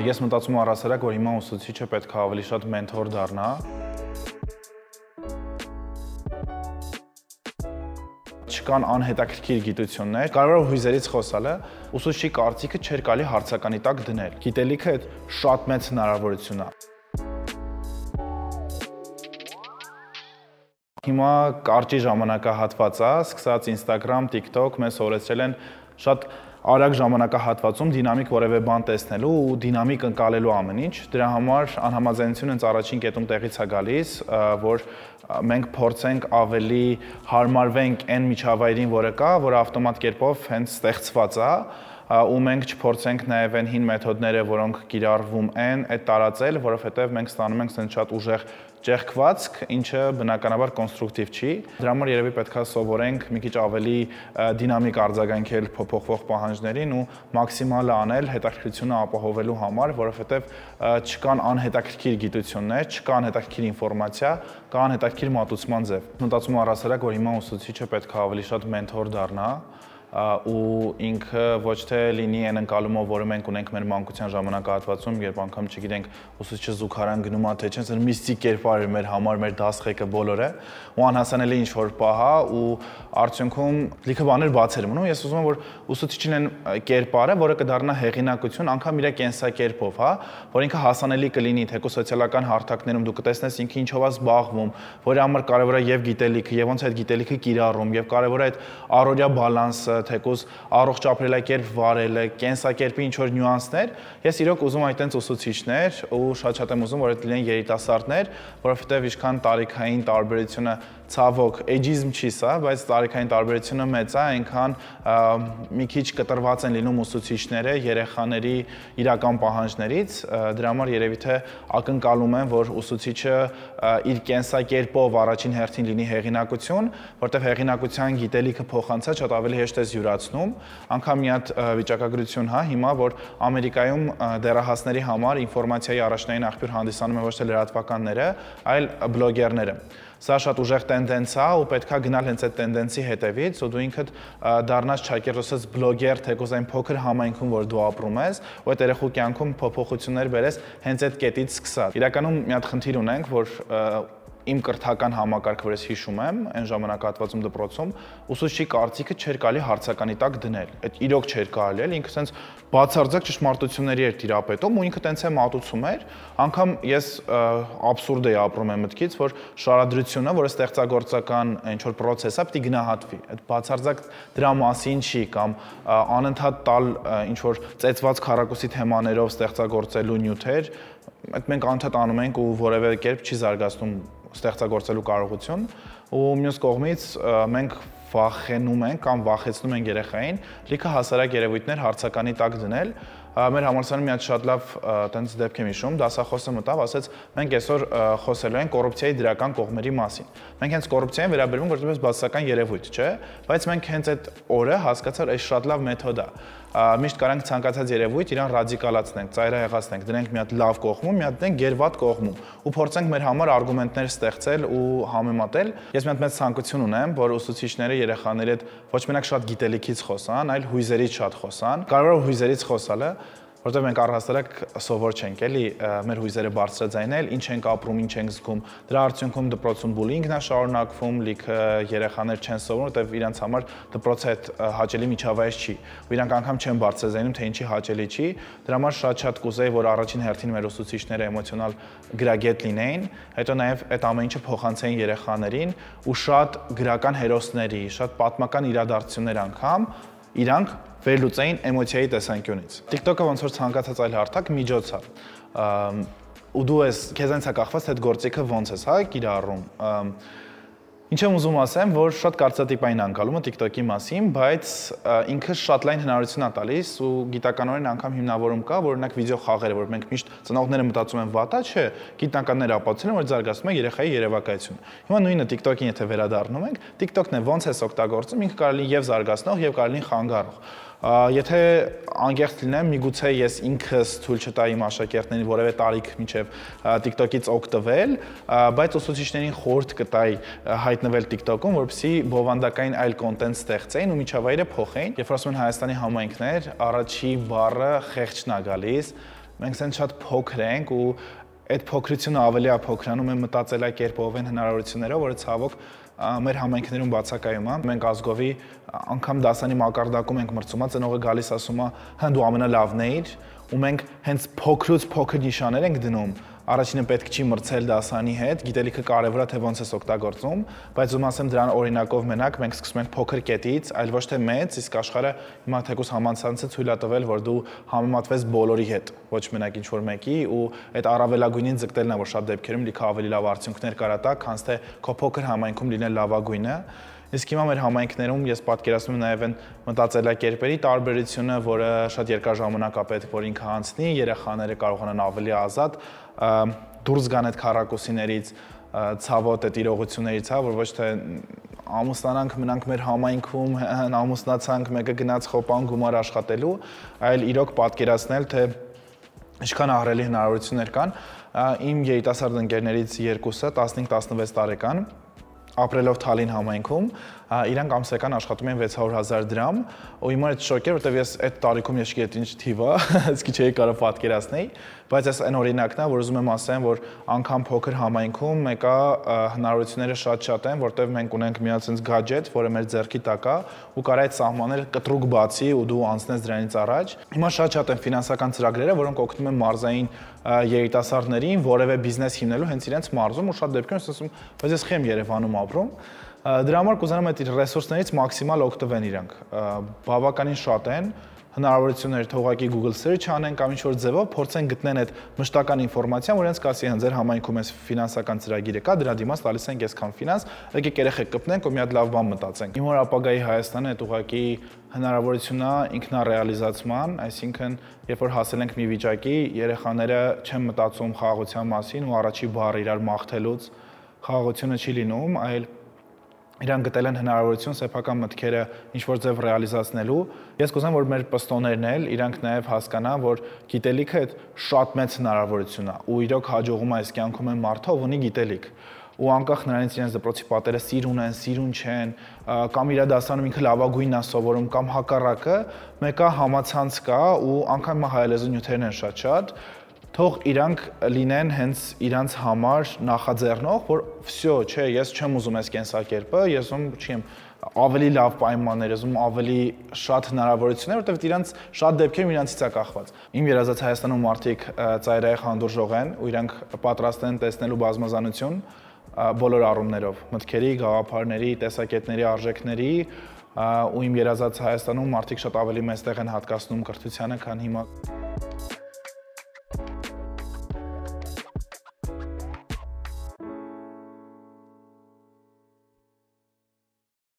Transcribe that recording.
Ես մտածում եմ առասարակ, որ հիմա ուսուցիչը պետք է ավելի շատ մենթոր դառնա, չկան անհետաքրքիր գիտություններ։ Կարող է հույզերից խոսալը, ուսուցչի կարծիքը չէր կարելի հարցականի տակ դնել։ Գիտելիքը շատ մեծ հնարավորություն է։ Հիմա կարճի ժամանակահատված է, սկսած Instagram, TikTok մեզ օրեցրել են շատ արագ ժամանակահատվածում դինամիկ որևէ բան տեսնելու ու դինամիկ ընկալելու ամեն ինչ։ Դրա համար անհամաձայնությունը հենց առաջին կետում տեղից է գալիս, որ մենք փորձենք ավելի հարմարվենք այն միջավայրին, որը կա, որը ավտոմատ կերպով հենց ստեղծված է, ու մենք չփորձենք նաև այն հին մեթոդները, որոնք կիրառվում են, այդ տարածել, որովհետև մենք ստանում ենք ցենց շատ ուժեղ ճեղքվածք, ինչը բնականաբար կոնստրուկտիվ չի։ Դրա համար երևի պետքա սովորենք մի քիչ ավելի դինամիկ արձագանքել փոփոխվող պահանջներին ու մաքսիմալ անել հետաքրքրությունը ապահովելու համար, որովհետև չկան անհետաքրքիր գիտություններ, չկան հետաքրքիր ինֆորմացիա, կան հետաքրքիր մատուցման ձև։ Մտածում առասարակ, որ հիմա ուսուցիչը պետք է ավելի շատ մենթոր դառնա, ու ինքը ոչ թե լինի այն ընկալումով, որը մենք ունենք մեր մանկության ժամանակահատվածում, երբ անգամ չգիտենք ուսուցիչը զուգարան գնում է, թե չէ, սա միստիկ կերպար էր մեր համար, մեր դասղեկը բոլորը, ու անհասանելի ինչ որ պահա ու արդյունքում լիքը բաներ բացեր մնում։ Ես ուզում եմ, որ ուսուցիչին այն կերպարը, որը կդառնա հեղինակություն, անգամ իր կենսակերպով, հա, որ ինքը հասանելի կլինի, թեկու սոցիալական հարթակներում դու կտեսնես ինքը ինչով է զբաղվում, որի համար կարևոր է եւ գիտելիքը, եւ ոնց այդ գիտելիքը կիրառում, եւ կարևոր է այդ առօրյա բալանսը, թեկուզ առողջ ապրելակերպ վարելը, կենսակերպի ինչ որ նյուանսներ, ես իրոք ուզում այդ այնց ուսուցիչներ ու շատ-շատ եմ ուզում որ այդ լինեն երիտասարդներ, որովհետև ինչքան տարիքային տարբերությունը ցավոք էջիզմ չի սա, բայց տարիքային տարբերությունը մեծ է, այնքան մի քիչ կտրված են լինում ուսուցիչները երեխաների իրական պահանջներից, դրա համար երևի թե ակնկալում են, որ ուսուցիչը իր կենսակերպով առաջին հերթին լինի հեղինակություն, որտեղ հեղինակության գիտելիքը փոխանցած շատ ավելի հեշտ է յուրացնում, անգամ մի հատ վիճակագրություն հա հիմա, որ Ամերիկայում դեռահասների համար ինֆորմացիայի առաջնային աղբյուր հանդիսանում են ոչ թե լրատվականները, այլ բլոգերները։ Սա շատ ուժեղ տենդենց է ու պետքա գնալ հենց այդ տենդենսի հետևից, ու դու ինքդ դառնաս չակերոսես բլոգեր, թեկոս այն փոքր համայնքում, որ դու ապրում ես, ու այդ երեխու կյանքում փոփոխություններ բերես հենց այդ կետից սկսած։ Իրականում մի հատ խնդիր ունենք, որ իմ կրթական համակարգը, որ ես հիշում եմ, այն ժամանակահատվածում դպրոցում, ուսուցչի կարծիքը չէր կարելի հարցականի տակ դնել։ Այդ իրոք չէր կարելի, էլ ինքը sense բացարձակ ճշմարտությունների էր տիրապետում ու ինքը տենց է մատուցում էր, անգամ ես աբսուրդ էի ապրում եմ մտքից, որ շարադրությունը, որը ստեղծագործական ինչ որ process է, պիտի գնահատվի։ Այդ բացարձակ դրա մասին չի կամ անընդհատ տալ ինչ որ ծեծված քառակուսի թեմաներով ստեղծագործելու նյութեր, այդ մենք անընդհատ անում ենք ու որևէ կերպ չի զարգացնում ստեղծագործելու կարողություն ու մյուս կողմից մենք վախենում ենք կամ վախեցնում ենք երեխային լիքը հասարակ երևույթներ հարցականի տակ դնել մեր համալսարանում մի հատ շատ լավ տենց դեպք եմ հիշում, դասախոսը մտավ, ասեց, մենք այսօր խոսելու ենք կոռուպցիայի դրական կողմերի մասին։ Մենք հենց կոռուպցիային վերաբերվում որպես բացասական երևույթ, չէ՞, բայց մենք հենց այդ օրը հասկացար, այս շատ լավ մեթոդ է միշտ կարանք ցանկացած երևույթ իրան ռադիկալացնենք, ծայրահեղացնենք, դնենք մի հատ լավ կողմում, մի հատ դենք գերվատ կողմում ու փորձենք մեր համար արգումենտներ ստեղծել ու համեմատել։ Ես մի հատ մեծ ցանկություն ունեմ, որ ուսուցիչները երեխաների հետ ոչ մենակ շատ գիտելիքից խոսան, այլ հույզերից շատ խոսան։ Կարող է հույզերից խոսալը որտեղ մենք առհասարակ սովոր չենք էլի մեր հույզերը բարձրաձայնել, ինչ ենք ապրում, ինչ ենք զգում։ Դրա արդյունքում դպրոցում բուլինգն է շարունակվում, լիքը երեխաներ չեն սովորում, որտեղ իրանց համար դպրոցը այդ հաճելի միջավայր չի։ Ու իրանք անգամ չեն բարձրաձայնում, թե ինչի հաճելի չի։ Դրա համար շատ-շատ կուզեի, որ առաջին հերթին մեր ուսուցիչները էմոցիոնալ գրագետ լինեին, հետո նաև այդ ամեն ինչը փոխանցեին երեխաներին ու շատ գրական հերոսների, շատ պատմական իրադարձություններ անգամ իրանք վերլուծեին էմոցիայի տեսանկյունից։ TikTok-ը ոնց որ ցանկացած այլ հարթակ միջոց է ու դու ես քեզանից է կախված այդ գործիքը ոնց ես հա կիրառում Ինչ եմ ուզում ասեմ, որ շատ կարծրատիպային անկալումը TikTok-ի մասին, բայց ինքը շատ լայն հնարավորություն է տալիս ու գիտականորեն անգամ հիմնավորում կա, որ օրինակ վիդեո խաղերը, որ մենք միշտ ծնողները մտածում են վատա, չէ, գիտնականները ապացուցել են, որ զարգացնում է երեխայի երևակայությունը։ Հիմա նույնը TikTok-ին եթե վերադառնում ենք, TikTok-ն է ոնց է օգտագործում, ինքը կարելի եւ զարգացնող եւ կարելի խանգարող Եթե անկեղծ լինեմ, միգուցե ես ինքս ցույց չտայի իմ աշակերտներին որևէ տարիք միջև TikTok-ից օգտվել, բայց ուսուցիչներին խորհուրդ կտայի հայտնվել TikTok-ում, որպեսզի բովանդակային այլ կոնտենտ ստեղծեին ու միջավայրը փոխեին։ Երբ ասում են Հայաստանի համայնքներ, առաջի բառը խեղճն է գալիս, մենք ցենց շատ փոքր ենք ու այդ փոքրությունը ավելի է փոքրանում է մտածելակերպով են հնարավորություններով, որը ցավոք մեր համայնքներում բացակայում է։ Մենք ազգովի անգամ դասանի մակարդակում ենք մրցումա, ծնողը գալիս ասում է, հա դու ամենալավն էիր, ու մենք հենց փոքրուց փոքր նիշաներ ենք դնում առաջինը պետք չի մրցել դասանի հետ, գիտելիքը կարևոր է թե ոնց ես օգտագործում, բայց ում ասեմ դրան օրինակով մենակ մենք սկսում ենք փոքր կետից, այլ ոչ թե մեծ, իսկ աշխարհը հիմա թեկուս համանցանցը թույլ է տվել, որ դու համեմատվես բոլորի հետ, ոչ մենակ ինչ որ մեկի ու այդ առավելագույնին ձգտելն է, որ շատ դեպքերում լիքը ավելի լավ արդյունքներ կարա տա, քան թե քո փոքր համայնքում լինել լավագույնը։ Իսկ հիմա մեր համայնքներում ես պատկերացնում եմ նաև այն մտածելակերպերի տարբերությունը, որը շատ երկար ժամանակ է պետք որ ինքը անցնի, երեխաները կարողանան ավելի ազատ դուրս գան այդ քարակուսիներից, ցավոտ այդ իրողություններից, հա, որ ոչ թե ամուսնանանք մնանք մեր համայնքում, ամուսնացանք, մեկը գնաց խոպան գումար աշխատելու, այլ իրոք պատկերացնել, թե ինչքան ահռելի հնարավորություններ կան։ Իմ երիտասարդ ընկերներից երկուսը 15-16 տարեկան ապրելով Թալին համայնքում, իրանք ամսական աշխատում են 600.000 դրամ, ու հիմա այդ շոկ էր, որտեվ ես այդ տարիքում ես չգիտեի ինչ թիվ է, իսկի չէի կարող պատկերացնել, բայց այս այն օրինակն է, որ ուզում եմ ասեմ, որ անգամ փոքր համայնքում մեկա հնարավորությունները շատ-շատ են, որտեվ մենք ունենք մի հատ sense gadget, որը մեր ձեռքի տակ է, ու կարա այդ սահմանները կտրուկ բացի ու դու անցնես դրանից առաջ։ Հիմա շատ-շատ են ֆինանսական ծրագրերը, որոնք օգնում են մարզային երիտասարդներին որևէ բիզնես հիմնելու հենց իրենց մարզում ու շատ դեպքերում ասում, բայց ես խեմ Երևանում ապրում, Դրա համար կուզենամ այդ ռեսուրսներից մաքսիմալ օգտվեն իրանք։ Բավականին շատ են, հնարավորություններ թե ուղղակի Google search անեն կամ ինչ-որ ձևով փորձեն գտնեն այդ մշտական ինֆորմացիան, որ իրենց կասի հենց ձեր համայնքում էս ֆինանսական ծրագիրը կա, դրա դիմաց տալիս ենք այսքան ֆինանս, եկեք երեխեք կպնենք ու մի հատ լավ բան մտածենք։ Իմ որ ապագայի Հայաստանը այդ ուղղակի հնարավորությունն է ինքնարեալիզացման, այսինքն երբ որ հասել ենք մի վիճակի, երեխաները չեն մտածում խաղաղության մասին ու առաջի բառը իրար մաղթելուց խաղաղությունը չի լինում, այլ իրան գտել են հնարավորություն սեփական մտքերը ինչ որ ձև ռեալիզացնելու։ Ես կուզեմ որ մեր պստոներն էլ իրանք նաև հասկանան, որ գիտելիքը այդ շատ մեծ հնարավորություն է ու իրոք հաջողում է այս կյանքում են մարդը, ով ունի գիտելիք ու անկախ նրանից իրենց դպրոցի պատերը սիրուն են, սիրուն չեն, կամ իր դասանում ինքը լավագույնն է սովորում կամ հակառակը, մեկը համացանց կա ու անգամ հայալեզու նյութերն են շատ-շատ, թող իրանք լինեն հենց իրանց համար նախաձեռնող, որ վсё, չէ, ես չեմ ուզում այս կենսակերպը, ես ում չեմ ավելի լավ պայմաններ, ես ում ավելի շատ հնարավորություններ, որտեղ իրանց շատ դեպքերում իրանցից է կախված։ Իմ երազած Հայաստանում մարդիկ ծայրահեղ հանդուրժող են ու իրանք պատրաստ են տեսնելու բազմազանություն բոլոր առումներով՝ մտքերի, գաղափարների, տեսակետների, արժեքների, ու իմ երազած Հայաստանում մարդիկ շատ ավելի մեծ տեղ են հատկացնում կրթությանը, քան հիմա։